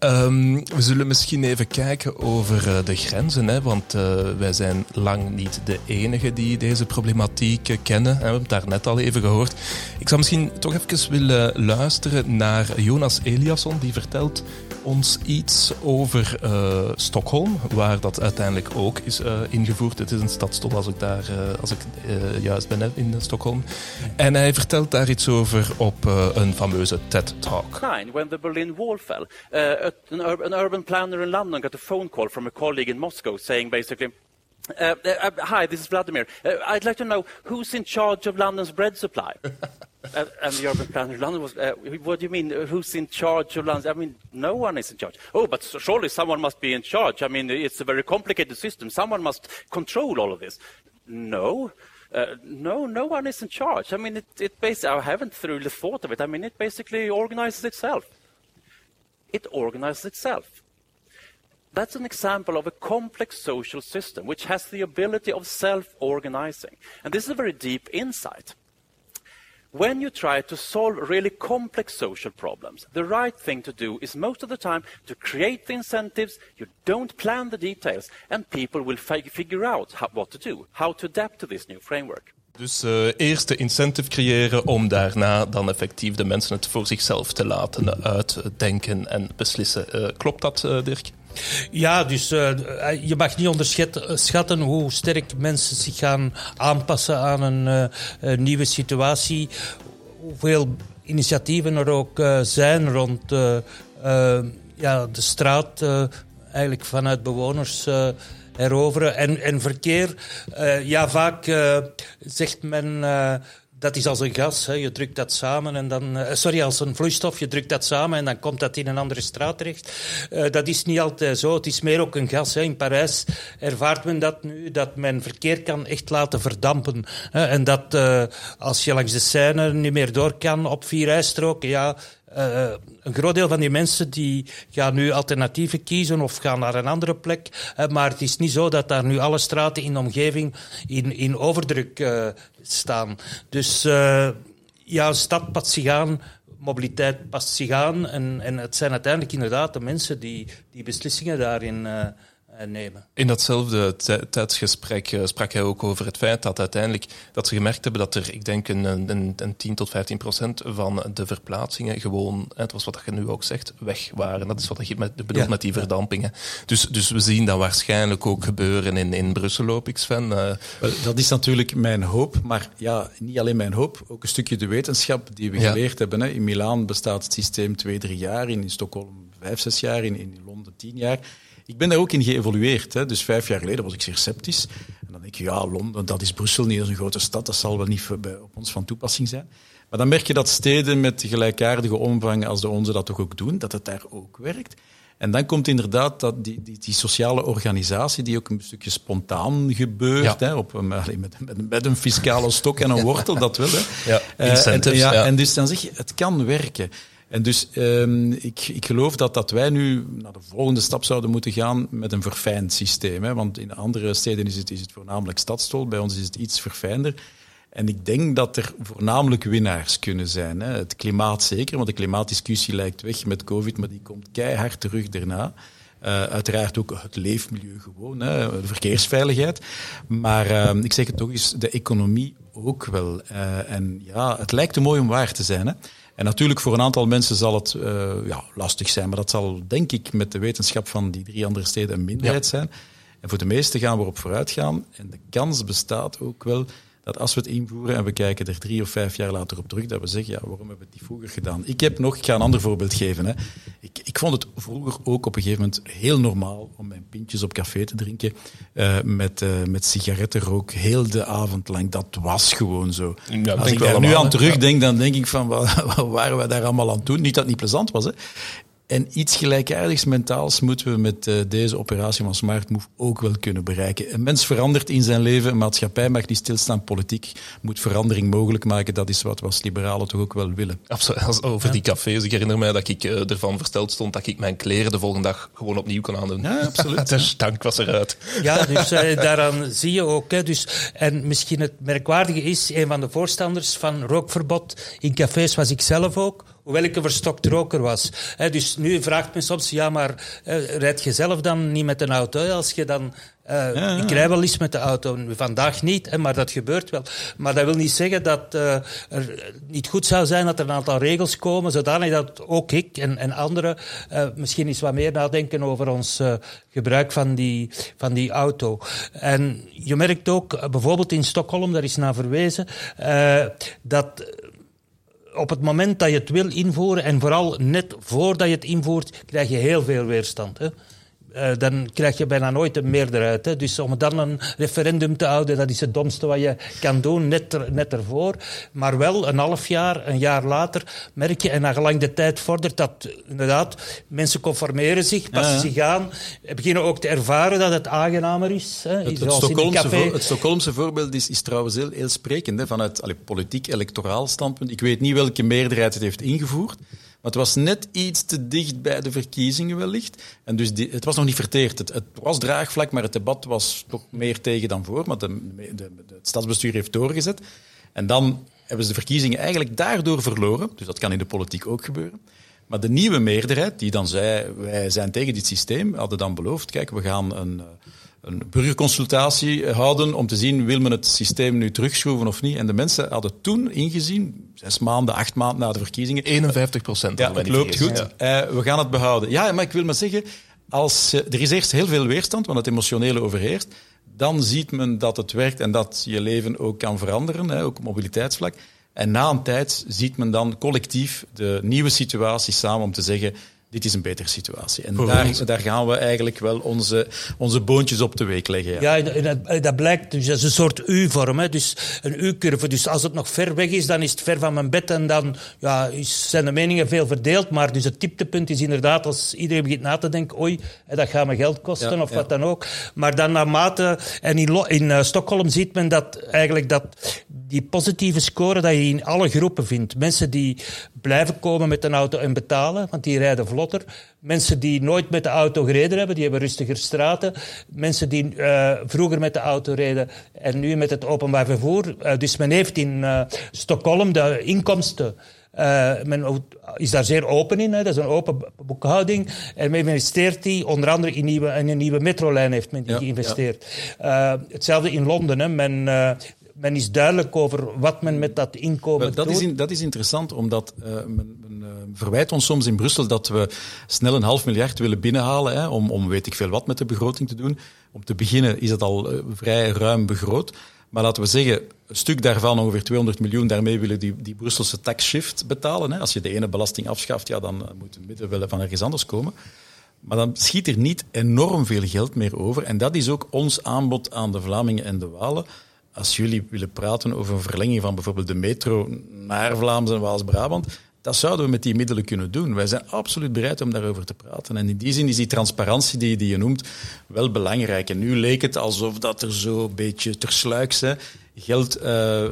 Um, we zullen misschien even kijken over uh, de grenzen, hè, want uh, wij zijn lang niet de enige die deze problematiek uh, kennen. We hebben het daar net al even gehoord. Ik zou misschien toch even willen luisteren naar Jonas Eliasson, die vertelt ons iets over uh, Stockholm, waar dat uiteindelijk ook is uh, ingevoerd. Het is een stadstol als ik daar, uh, als ik juist ben in Stockholm. En hij vertelt daar iets over op een fameuze TED Talk. When the Berlin Wall fell, an, ur an urban planner in London got a phone call from a colleague in Moscow saying basically. Hi, this is Vladimir. I'd like to know who's in charge of London's bread supply. Uh, and the urban planner London was, uh, what do you mean, who's in charge of London? I mean, no one is in charge. Oh, but surely someone must be in charge. I mean, it's a very complicated system. Someone must control all of this. No. Uh, no, no one is in charge. I mean, it, it basically, I haven't really thought of it. I mean, it basically organizes itself. It organizes itself. That's an example of a complex social system which has the ability of self organizing. And this is a very deep insight. When you try to solve really complex social problems, the right thing to do is most of the time to create the incentives, you don't plan the details, and people will fi- figure out how, what to do, how to adapt to this new framework. Dus uh, eerst de incentive creëren om daarna dan effectief de mensen het voor zichzelf te laten uitdenken en beslissen. Uh, klopt dat, uh, Dirk? Ja, dus uh, je mag niet onderschatten hoe sterk mensen zich gaan aanpassen aan een, nieuwe situatie. Hoeveel initiatieven er ook zijn rond ja, de straat, eigenlijk vanuit bewoners heroveren. En, en verkeer, ja, vaak zegt men dat is als een gas. Hè. Je drukt dat samen en dan. Uh, sorry, als een vloeistof. Je drukt dat samen en dan komt dat in een andere straat terecht. Uh, dat is niet altijd zo. Het is meer ook een gas. Hè. In Parijs ervaart men dat nu, dat men verkeer kan echt laten verdampen. Hè. En dat uh, als je langs de Seine niet meer door kan op vier rijstroken, ja, uh, een groot deel van die mensen die gaan nu alternatieven kiezen of gaan naar een andere plek. Uh, maar het is niet zo dat daar nu alle straten in de omgeving in, in overdruk uh, staan. Dus ja, stad past zich aan, mobiliteit past zich aan. En, en het zijn uiteindelijk inderdaad de mensen die, die beslissingen daarin eh, nemen. In datzelfde tijdsgesprek uh, sprak hij ook over het feit dat uiteindelijk dat ze gemerkt hebben dat er, ik denk, een, een, een 10 tot 15 procent van de verplaatsingen gewoon, het was wat je nu ook zegt, weg waren. Dat is wat je met, bedoelt ja, met die verdampingen. Dus, dus we zien dat waarschijnlijk ook gebeuren in, in Brussel, hoop ik, Sven. Wel, dat is natuurlijk mijn hoop, maar ja, niet alleen mijn hoop, ook een stukje de wetenschap die we geleerd hebben. Hè. In Milaan bestaat het systeem twee, drie jaar, in, in Stockholm vijf, zes jaar, in, in Londen tien jaar. Ik ben daar ook in geëvolueerd. Hè. Dus vijf jaar geleden was ik zeer sceptisch. En dan denk je, ja, Londen, dat is Brussel, niet eens een grote stad. Dat zal wel niet op ons van toepassing zijn. Maar dan merk je dat steden met gelijkaardige omvang als de onze dat toch ook doen, dat het daar ook werkt. En dan komt inderdaad dat die, die, die, sociale organisatie, die ook een stukje spontaan gebeurt, ja. hè, op een, met, met, met, een fiscale stok en een wortel, dat wel. Hè. Ja, incentives, uh, en, ja, ja. en dus dan zeg je, het kan werken. En dus um, ik, ik geloof dat, dat wij nu naar de volgende stap zouden moeten gaan met een verfijnd systeem. Hè? Want in andere steden is het, is het voornamelijk stadstol, bij ons is het iets verfijnder. En ik denk dat er voornamelijk winnaars kunnen zijn. Hè? Het klimaat zeker, want de klimaatdiscussie lijkt weg met COVID, maar die komt keihard terug daarna. Uh, uiteraard ook het leefmilieu gewoon, hè, de verkeersveiligheid. Maar uh, ik zeg het toch eens, de economie ook wel. Uh, en ja, het lijkt te mooi om waar te zijn. Hè. En natuurlijk, voor een aantal mensen zal het uh, ja, lastig zijn, maar dat zal denk ik met de wetenschap van die drie andere steden een minderheid ja. zijn. En voor de meesten gaan we erop vooruit gaan. En de kans bestaat ook wel dat als we het invoeren en we kijken er drie of vijf jaar later op terug, dat we zeggen, ja, waarom hebben we het niet vroeger gedaan? Ik heb nog, ik ga een ander voorbeeld geven. Hè. Ik, ik vond het vroeger ook op een gegeven moment heel normaal om mijn pintjes op café te drinken uh, met, uh, met sigarettenrook heel de avond lang. Dat was gewoon zo. Ja, als ik daar nu aan terugdenk, dan denk ik van, wat, waren we daar allemaal aan doen? Niet dat het niet plezant was, hè. En iets gelijkaardigs mentaals moeten we met uh, deze operatie van Smart Move ook wel kunnen bereiken. Een mens verandert in zijn leven, een maatschappij mag niet stilstaan, politiek moet verandering mogelijk maken. Dat is wat we als liberalen toch ook wel willen. Absoluut. Over ja. die cafés, ik herinner mij dat ik uh, ervan versteld stond dat ik mijn kleren de volgende dag gewoon opnieuw kon aandoen. Ja, absoluut. de stank was eruit. Ja, dus uh, daaraan zie je ook. Hè, dus, en misschien het merkwaardige is, een van de voorstanders van rookverbod in cafés was ik zelf ook hoewel ik een verstokt roker was. He, dus nu vraagt men soms, ja, maar uh, rijd je zelf dan niet met een auto? Als je dan... Uh, ja, ja. Ik rij wel eens met de auto, vandaag niet, hè, maar dat gebeurt wel. Maar dat wil niet zeggen dat uh, er niet goed zou zijn dat er een aantal regels komen, zodanig dat ook ik en, en anderen uh, misschien eens wat meer nadenken over ons gebruik van die, van die auto. En je merkt ook, bijvoorbeeld in Stockholm, daar is naar verwezen, dat op het moment dat je het wil invoeren, en vooral net voordat je het invoert, krijg je heel veel weerstand. Hè? Uh, dan krijg je bijna nooit een meerderheid. Hè. Dus om dan een referendum te houden, dat is het domste wat je kan doen, net, er, net ervoor. Maar wel een half jaar, een jaar later, merk je, en na gelang de tijd vordert, dat inderdaad mensen conformeren zich, passen ja, ja. zich aan, beginnen ook te ervaren dat het aangenamer is. Hè. Het, het, Stockholmse, voor, het Stockholmse voorbeeld is, is trouwens heel, heel sprekend, hè, vanuit allee, politiek-electoraal standpunt. Ik weet niet welke meerderheid het heeft ingevoerd. Maar het was net iets te dicht bij de verkiezingen wellicht. En dus het was nog niet verteerd. Het, het, was draagvlak, maar het debat was toch meer tegen dan voor. Maar de, de, de, het stadsbestuur heeft doorgezet. En dan hebben ze de verkiezingen eigenlijk daardoor verloren. Dus dat kan in de politiek ook gebeuren. Maar de nieuwe meerderheid, die dan zei, wij zijn tegen dit systeem, hadden dan beloofd, kijk, we gaan een, eh, een burgerconsultatie houden om te zien, wil men het systeem nu terugschroeven of niet. En de mensen hadden toen ingezien, zes maanden, acht maanden na de verkiezingen... 51 procent. Ja, het loopt goed. Uh, we gaan het behouden. Ja, maar ik wil maar zeggen, als, er is eerst heel veel weerstand, want het emotionele overheerst. Dan ziet men dat het werkt en dat je leven ook kan veranderen, hè, ook op mobiliteitsvlak. En na een tijd ziet men dan collectief de nieuwe situatie samen om te zeggen dit is een betere situatie. En daar, daar, gaan we eigenlijk wel onze, onze boontjes op de week leggen. Ja, ja dat, dat, blijkt. Dus dat is een soort U-vorm. Dus een U-curve. Dus als het nog ver weg is, dan is het ver van mijn bed. En dan ja, zijn de meningen veel verdeeld. Maar dus het dieptepunt is inderdaad als iedereen begint na te denken... oei, dat gaat me geld kosten of wat dan ook. Maar dan naarmate... En in, in uh, Stockholm ziet men dat eigenlijk dat die positieve score dat je in alle groepen vindt. Mensen die blijven komen met een auto en betalen, want die rijden vlotter. Mensen die nooit met de auto gereden hebben, die hebben rustiger straten. Mensen die uh, vroeger met de auto reden en nu met het openbaar vervoer. Uh, dus men heeft in uh, Stockholm de inkomsten. men is daar zeer open in, hè. dat is een open boekhouding. En men investeert die, onder andere in, nieuwe, in een nieuwe metrolijn heeft men die geïnvesteerd. Ja. hetzelfde in Londen. Hè. Men men is duidelijk over wat men met dat inkomen dat doet. Is dat is interessant, omdat men, verwijt ons soms in Brussel dat we snel een half miljard willen binnenhalen hè, om, om weet ik veel wat met de begroting te doen. Om te beginnen is dat al uh, vrij ruim begroot. Maar laten we zeggen, een stuk daarvan, ongeveer 200 miljoen, daarmee willen die, die Brusselse tax shift betalen. Hè. Als je de ene belasting afschaft, ja, dan moet het midden wel van ergens anders komen. Maar dan schiet er niet enorm veel geld meer over. En dat is ook ons aanbod aan de Vlamingen en de Walen als jullie willen praten over een verlenging van bijvoorbeeld de metro naar Vlaams en Waals-Brabant, dat zouden we met die middelen kunnen doen. Wij zijn absoluut bereid om daarover te praten. En in die zin is die transparantie die, die je noemt wel belangrijk. En nu leek het alsof dat er zo een beetje tersluiks hè, geld uh,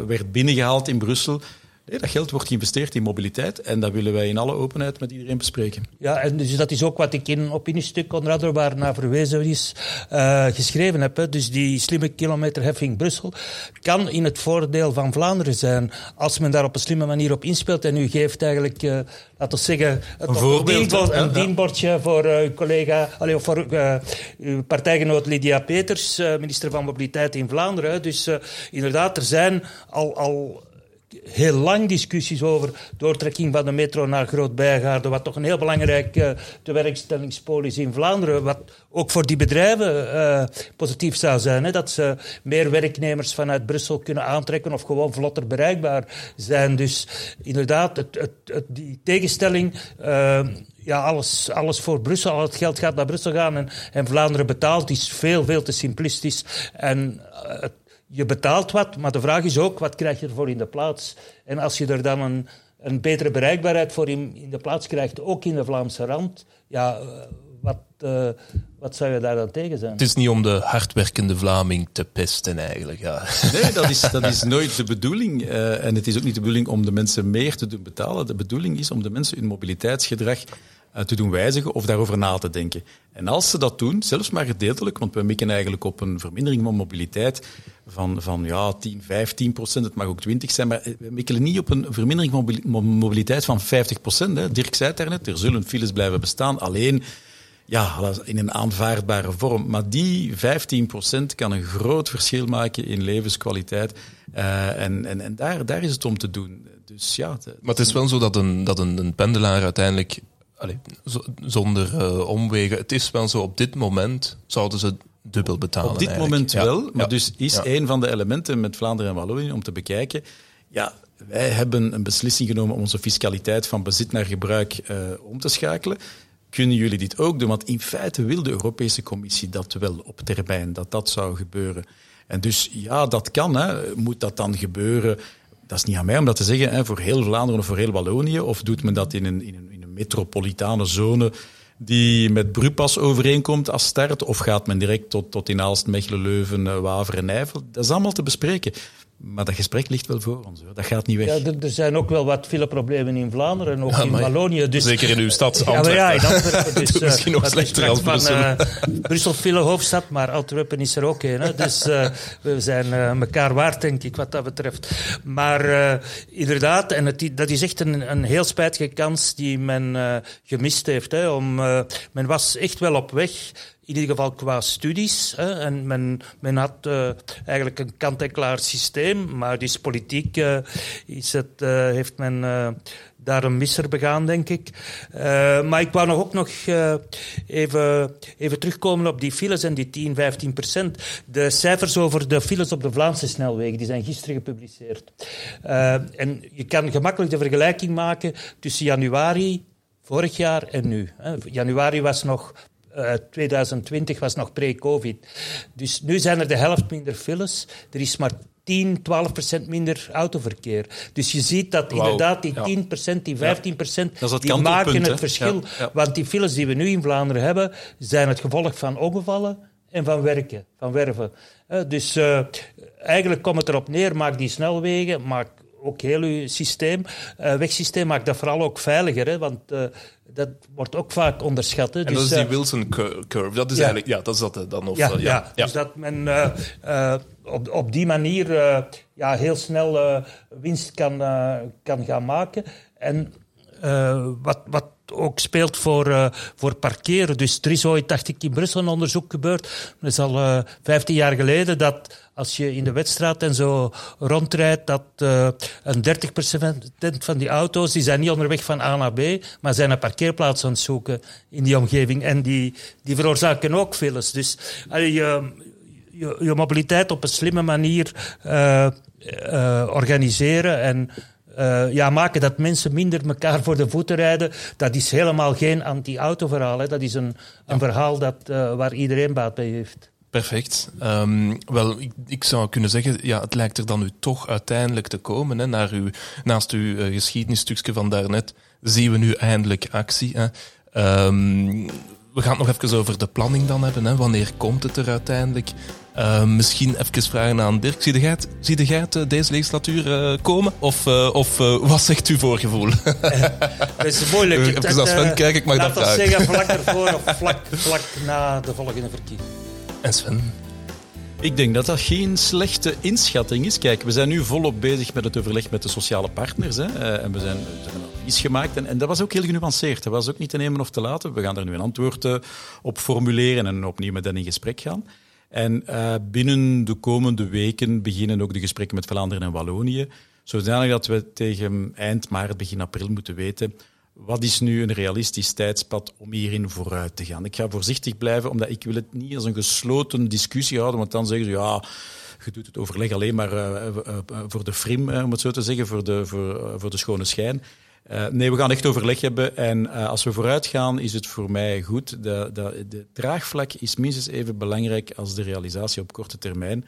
werd binnengehaald in Brussel. Nee, dat geld wordt geïnvesteerd in mobiliteit en dat willen wij in alle openheid met iedereen bespreken. Ja, en dus dat is ook wat ik in een opiniestuk onder andere waar naar verwezen is uh, geschreven heb. Hè. Dus die slimme kilometerheffing Brussel kan in het voordeel van Vlaanderen zijn als men daar op een slimme manier op inspeelt. En u geeft eigenlijk, uh, laten we zeggen, een, een, dienbord, een dienbordje voor uh, uw collega, allee, voor uw partijgenoot Lydia Peters, minister van Mobiliteit in Vlaanderen. Dus inderdaad, er zijn al, al heel lang discussies over doortrekking van de metro naar Groot-Bijgaarden, wat toch een heel belangrijk uh, tewerkstellingspool is in Vlaanderen, wat ook voor die bedrijven uh, positief zou zijn. Hè, dat ze meer werknemers vanuit Brussel kunnen aantrekken of gewoon vlotter bereikbaar zijn. Dus inderdaad, het, het, die tegenstelling... Uh, ja, alles, alles voor Brussel, al het geld gaat naar Brussel gaan en, en Vlaanderen betaalt, is veel, veel te simplistisch. En het je betaalt wat, maar de vraag is ook, wat krijg je ervoor in de plaats? En als je er dan een, een betere bereikbaarheid voor in, in de plaats krijgt, ook in de Vlaamse rand, ja, eh, wat, uh, wat zou je daar dan tegen zijn? Het is niet om de hardwerkende Vlaming te pesten eigenlijk. Ja. Nee, dat is, dat is nooit de bedoeling. Uh, en het is ook niet de bedoeling om de mensen meer te doen betalen. De bedoeling is om de mensen hun mobiliteitsgedrag te doen wijzigen of daarover na te denken. En als ze dat doen, zelfs maar gedeeltelijk, want we mikken eigenlijk op een vermindering van mobiliteit van, van ja, 10, 15 procent, het mag ook 20 zijn, maar we mikkelen niet op een vermindering van mobiliteit van 50 procent. Dirk zei het daarnet, er zullen files blijven bestaan, alleen ja, in een aanvaardbare vorm. Maar die 15 procent kan een groot verschil maken in levenskwaliteit. Uh, en en, en daar, daar is het om te doen. Dus, ja, maar het is wel zo dat een, dat een, een pendelaar uiteindelijk Allee, zonder uh, omwegen. Het is wel zo, op dit moment zouden ze dubbel betalen. Op dit moment wel, maar dus is een van de elementen met Vlaanderen en Wallonië om te bekijken. Ja, wij hebben een beslissing genomen om onze fiscaliteit van bezit naar gebruik uh, om te schakelen. Kunnen jullie dit ook doen? Want in feite wil de Europese Commissie dat wel op termijn, dat dat zou gebeuren. En dus ja, dat kan. Hè. Moet dat dan gebeuren? Dat is niet aan mij om dat te zeggen, hè, voor heel Vlaanderen of voor heel Wallonië. Of doet men dat in een, in een metropolitane zone die met Brupas overeenkomt als start? Of gaat men direct tot, tot in Aalst, Mechelen, Leuven, eh, Waver en Nijvel? Dat is allemaal te bespreken. Maar dat gesprek ligt wel voor ons. Hoor. Dat gaat niet weg. Ja, er, er zijn ook wel wat fileproblemen in Vlaanderen en ook in Wallonië. Dus, Zeker in uw stad, Ja, maar ja, in Antwerpen. Antwerpen. Dus, eh, misschien nog dat is slechter als straks van, Brussel. eh, Brussel file hoofdstad, maar Antwerpen is er ook een. Hè. Dus eh, we zijn eh, elkaar waard, denk ik, wat dat betreft. Maar eh, inderdaad, en het, dat is echt een, een heel spijtige kans die men eh, gemist heeft. Hè, om, eh, men was echt wel op weg. In ieder geval qua studies. Hè, en men, men had eh, eigenlijk een kant-en-klaar systeem, maar dus politiek eh, is het, eh, heeft men daar een misser begaan, denk ik. Maar ik wou nog ook nog even, even terugkomen op die files en die 10, 15 procent. De cijfers over de files op de Vlaamse snelwegen die zijn gisteren gepubliceerd. En je kan gemakkelijk de vergelijking maken tussen januari vorig jaar en nu. Januari was nog eh, 2020 was nog pre-COVID. Dus nu zijn er de helft minder files. Er is maar 10, 12 procent minder autoverkeer. Dus je ziet dat inderdaad die ja. 10 procent, die 15 procent, die maken het verschil. Ja, ja. Want die files die we nu in Vlaanderen hebben, zijn het gevolg van ongevallen en van werken, van werven. Eh, dus eh, eigenlijk komt het erop neer, maak die snelwegen, maak ook heel uw systeem, eh, wegsysteem, maak dat vooral ook veiliger. Hè, want eh, dat wordt ook vaak onderschat. Hè. En Dus, dat is die eh, Wilson cur- curve. Dat is ja. eigenlijk, ja, dat is dat dan. Of, ja, ja, dus dat men op, op die manier ja, heel snel winst kan, kan gaan maken. En wat, wat ook speelt voor, eh, voor parkeren. Dus er is ooit, dacht ik, in Brussel een onderzoek gebeurd. Dat is al eh 15 jaar geleden dat als je in de wedstrijd en zo rondrijdt, dat eh een 30% van die auto's, die zijn niet onderweg van A naar B, maar zijn een parkeerplaats aan het zoeken in die omgeving. En die, die veroorzaken ook files. Dus allee, je, je, je mobiliteit op een slimme manier eh, organiseren en eh, ja, maken dat mensen minder elkaar voor de voeten rijden, dat is helemaal geen anti-auto-verhaal. hè. Dat is een, een verhaal dat, eh, waar iedereen baat bij heeft. Perfect. Ehm, wel, ik, ik zou kunnen zeggen, ja, het lijkt er dan nu toch uiteindelijk te komen. Hè, naar uw, naast uw uh, geschiedenisstukje van daarnet zien we nu eindelijk actie. Hè. Ehm, we gaan het nog even over de planning dan hebben. Hè. Wanneer komt het er uiteindelijk? Ehm, misschien even vragen aan Dirk. Zie jij jij het eh, deze legislatuur eh, komen? Of, eh, of eh, wat zegt uw voorgevoel? Dat is moeilijk. Even als eh, kijken, ik laat dat ons vragen. zeggen vlak ervoor of vlak, vlak na de volgende verkiezing. En Sven? Ik denk dat dat geen slechte inschatting is. Kijk, we zijn nu volop bezig met het overleg met de sociale partners. Hè. Eh, en we zijn, advies gemaakt. En, en dat was ook heel genuanceerd. Dat was ook niet te nemen of te laten. We gaan daar nu een antwoord eh, op formuleren en opnieuw met hen in gesprek gaan. En uh, binnen de komende weken beginnen ook de gesprekken met Vlaanderen en Wallonië. Zodanig dat we tegen eind maart, begin april moeten weten wat is nu een realistisch tijdspad om hierin vooruit te gaan? Ik ga voorzichtig blijven, omdat ik wil het niet als een gesloten discussie houden, want dan zeggen ze, ja, je doet het overleg alleen maar uh, uh, voor de frim, om het zo te zeggen, voor de, voor, voor de schone schijn. Nee, we gaan echt overleg hebben. En als we vooruit gaan, is het voor mij goed. De, de, de draagvlak is minstens even belangrijk als de realisatie op korte termijn.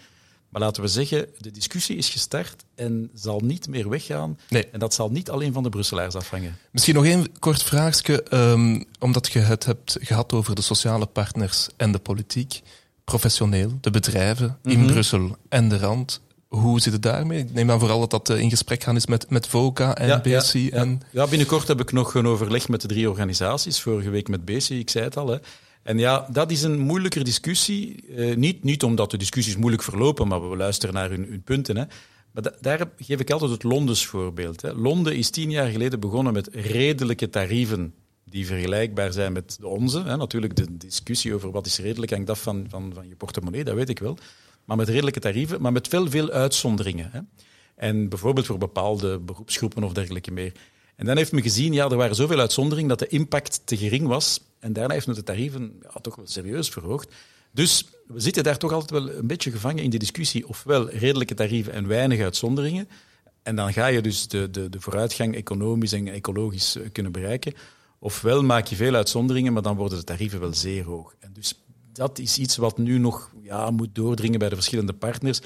Maar laten we zeggen, de discussie is gestart en zal niet meer weggaan. Nee. En dat zal niet alleen van de Brusselaars afhangen. Misschien nog één kort vraagje, um, omdat je het hebt gehad over de sociale partners en de politiek. Professioneel, de bedrijven mm -hmm. in Brussel en de Rand. Hoe zit het daarmee? Ik neem aan vooral dat dat in gesprek gaan is met, met VOCA en ja, BC. Ja, en... ja, binnenkort heb ik nog een overleg met de drie organisaties. Vorige week met BC, ik zei het al. Hè. En ja, dat is een moeilijker discussie. Uh, niet, niet omdat de discussies moeilijk verlopen, maar we luisteren naar hun, punten. Hè. Maar da daar geef ik altijd het Londens voorbeeld. Hè. Londen is tien jaar geleden begonnen met redelijke tarieven die vergelijkbaar zijn met de onze. Hè. Natuurlijk, de discussie over wat is redelijk hangt af van, van, van je portemonnee, dat weet ik wel. Maar met redelijke tarieven, maar met veel, veel uitzonderingen. Hè. En bijvoorbeeld voor bepaalde beroepsgroepen of dergelijke meer. En dan heeft men gezien, ja, er waren zoveel uitzonderingen dat de impact te gering was. En daarna heeft men de tarieven toch wel serieus verhoogd. Dus we zitten daar toch altijd wel een beetje gevangen in de discussie. Ofwel redelijke tarieven en weinig uitzonderingen. En dan ga je dus de, de, de vooruitgang economisch en ecologisch kunnen bereiken. Ofwel maak je veel uitzonderingen, maar dan worden de tarieven wel zeer hoog. En dus dat is iets wat nu nog ja, moet doordringen bij de verschillende partners.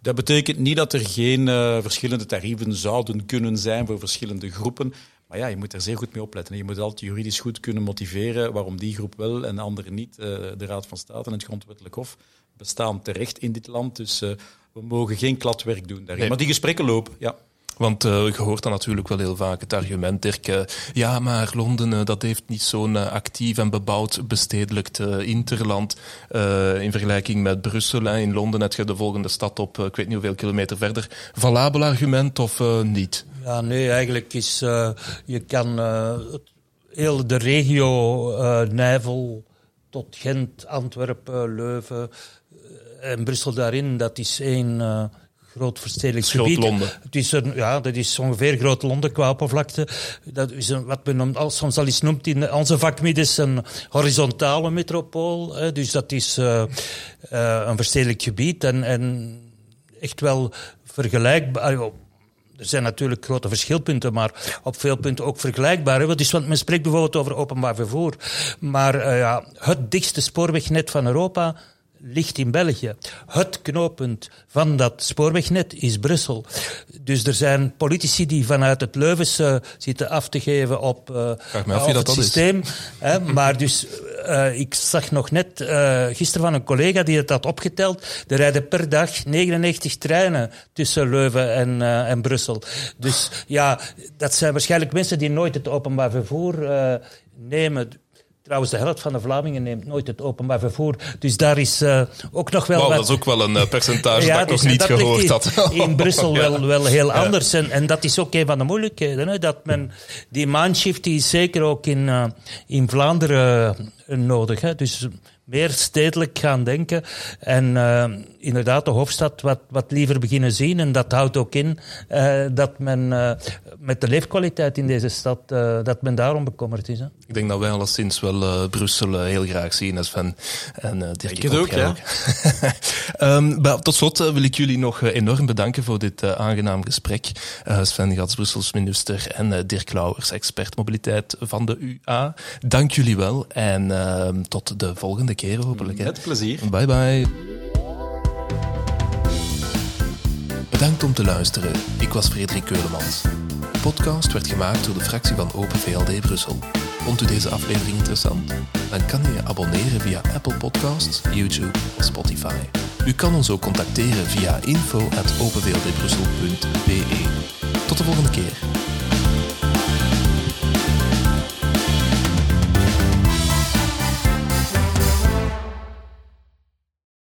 Dat betekent niet dat er geen uh, verschillende tarieven zouden kunnen zijn voor verschillende groepen. Maar ja, je moet er zeer goed mee opletten. Je moet altijd juridisch goed kunnen motiveren waarom die groep wel en de andere niet. Uh, de Raad van State en het Grondwettelijk Hof bestaan terecht in dit land. Dus uh, we mogen geen kladwerk doen daarin. Nee. Maar die gesprekken lopen, ja. Want uh, je hoort dan natuurlijk wel heel vaak het argument, Dirk, uh, ja, maar Londen uh, dat heeft niet zo'n actief en bebouwd bestedelijk interland in vergelijking met Brussel. Hè. In Londen heb je de volgende stad op, ik weet niet hoeveel kilometer verder. Valabel argument of niet? Ja, nee, eigenlijk is, je kan heel de regio Nijvel tot Gent, Antwerpen, Leuven en Brussel daarin, dat is één groot verstedelijk gebied. Londen. Het is een, ja, dat is ongeveer groot Londen qua oppervlakte. Dat is een, wat men soms al eens noemt in onze vakmiddels een horizontale metropool. Hè. Dus dat is uh, uh, een verstedelijk gebied en, en echt wel vergelijkbaar. Er zijn natuurlijk grote verschilpunten, maar op veel punten ook vergelijkbaar. Hè? Dus, want men spreekt bijvoorbeeld over openbaar vervoer. Maar uh, ja, het dichtste spoorwegnet van Europa ligt in België. Het knooppunt van dat spoorwegnet is Brussel. Dus er zijn politici die vanuit het Leuvense zitten af te geven op, uh, af op het systeem. Hè, maar dus, uh, ik zag nog net uh, gisteren van een collega die het had opgeteld. Er rijden per dag 99 treinen tussen Leuven en, en Brussel. Dus ja, dat zijn waarschijnlijk mensen die nooit het openbaar vervoer nemen. Trouwens, de helft van de Vlamingen neemt nooit het openbaar vervoer. Dus daar is uh, ook nog wel wow, wat... dat is ook wel een uh, percentage ja, dat ik dus, nog niet dat gehoord had. in Brussel ja. wel, wel heel ja. anders. En, en dat is ook een van de moeilijkheden. Hè? Dat men, die mindshift die is zeker ook in, uh, in Vlaanderen nodig. Hè? Dus meer stedelijk gaan denken. En inderdaad de hoofdstad wat, wat liever beginnen zien. En dat houdt ook in uh, dat men uh, met de leefkwaliteit in deze stad, dat men daarom bekommerd is. Hè? Ik denk dat wij alleszins wel Brussel heel graag zien, als Sven. En Dirk, ik het ook, ja. um, tot slot wil ik jullie nog enorm bedanken voor dit aangenaam gesprek. Sven Gats, Brussels minister en Dirk Lauwers, expert mobiliteit van de UA. Dank jullie wel en ehm, tot de volgende keer hopelijk. Hè. Met plezier. Bye bye. Bedankt om te luisteren. Ik was Frederik Keulemans. De podcast werd gemaakt door de fractie van Open VLD Brussel. Vond u deze aflevering interessant? Dan kan u je abonneren via Apple Podcasts, YouTube of Spotify. U kan ons ook contacteren via info.openvldbrussel.be. Tot de volgende keer.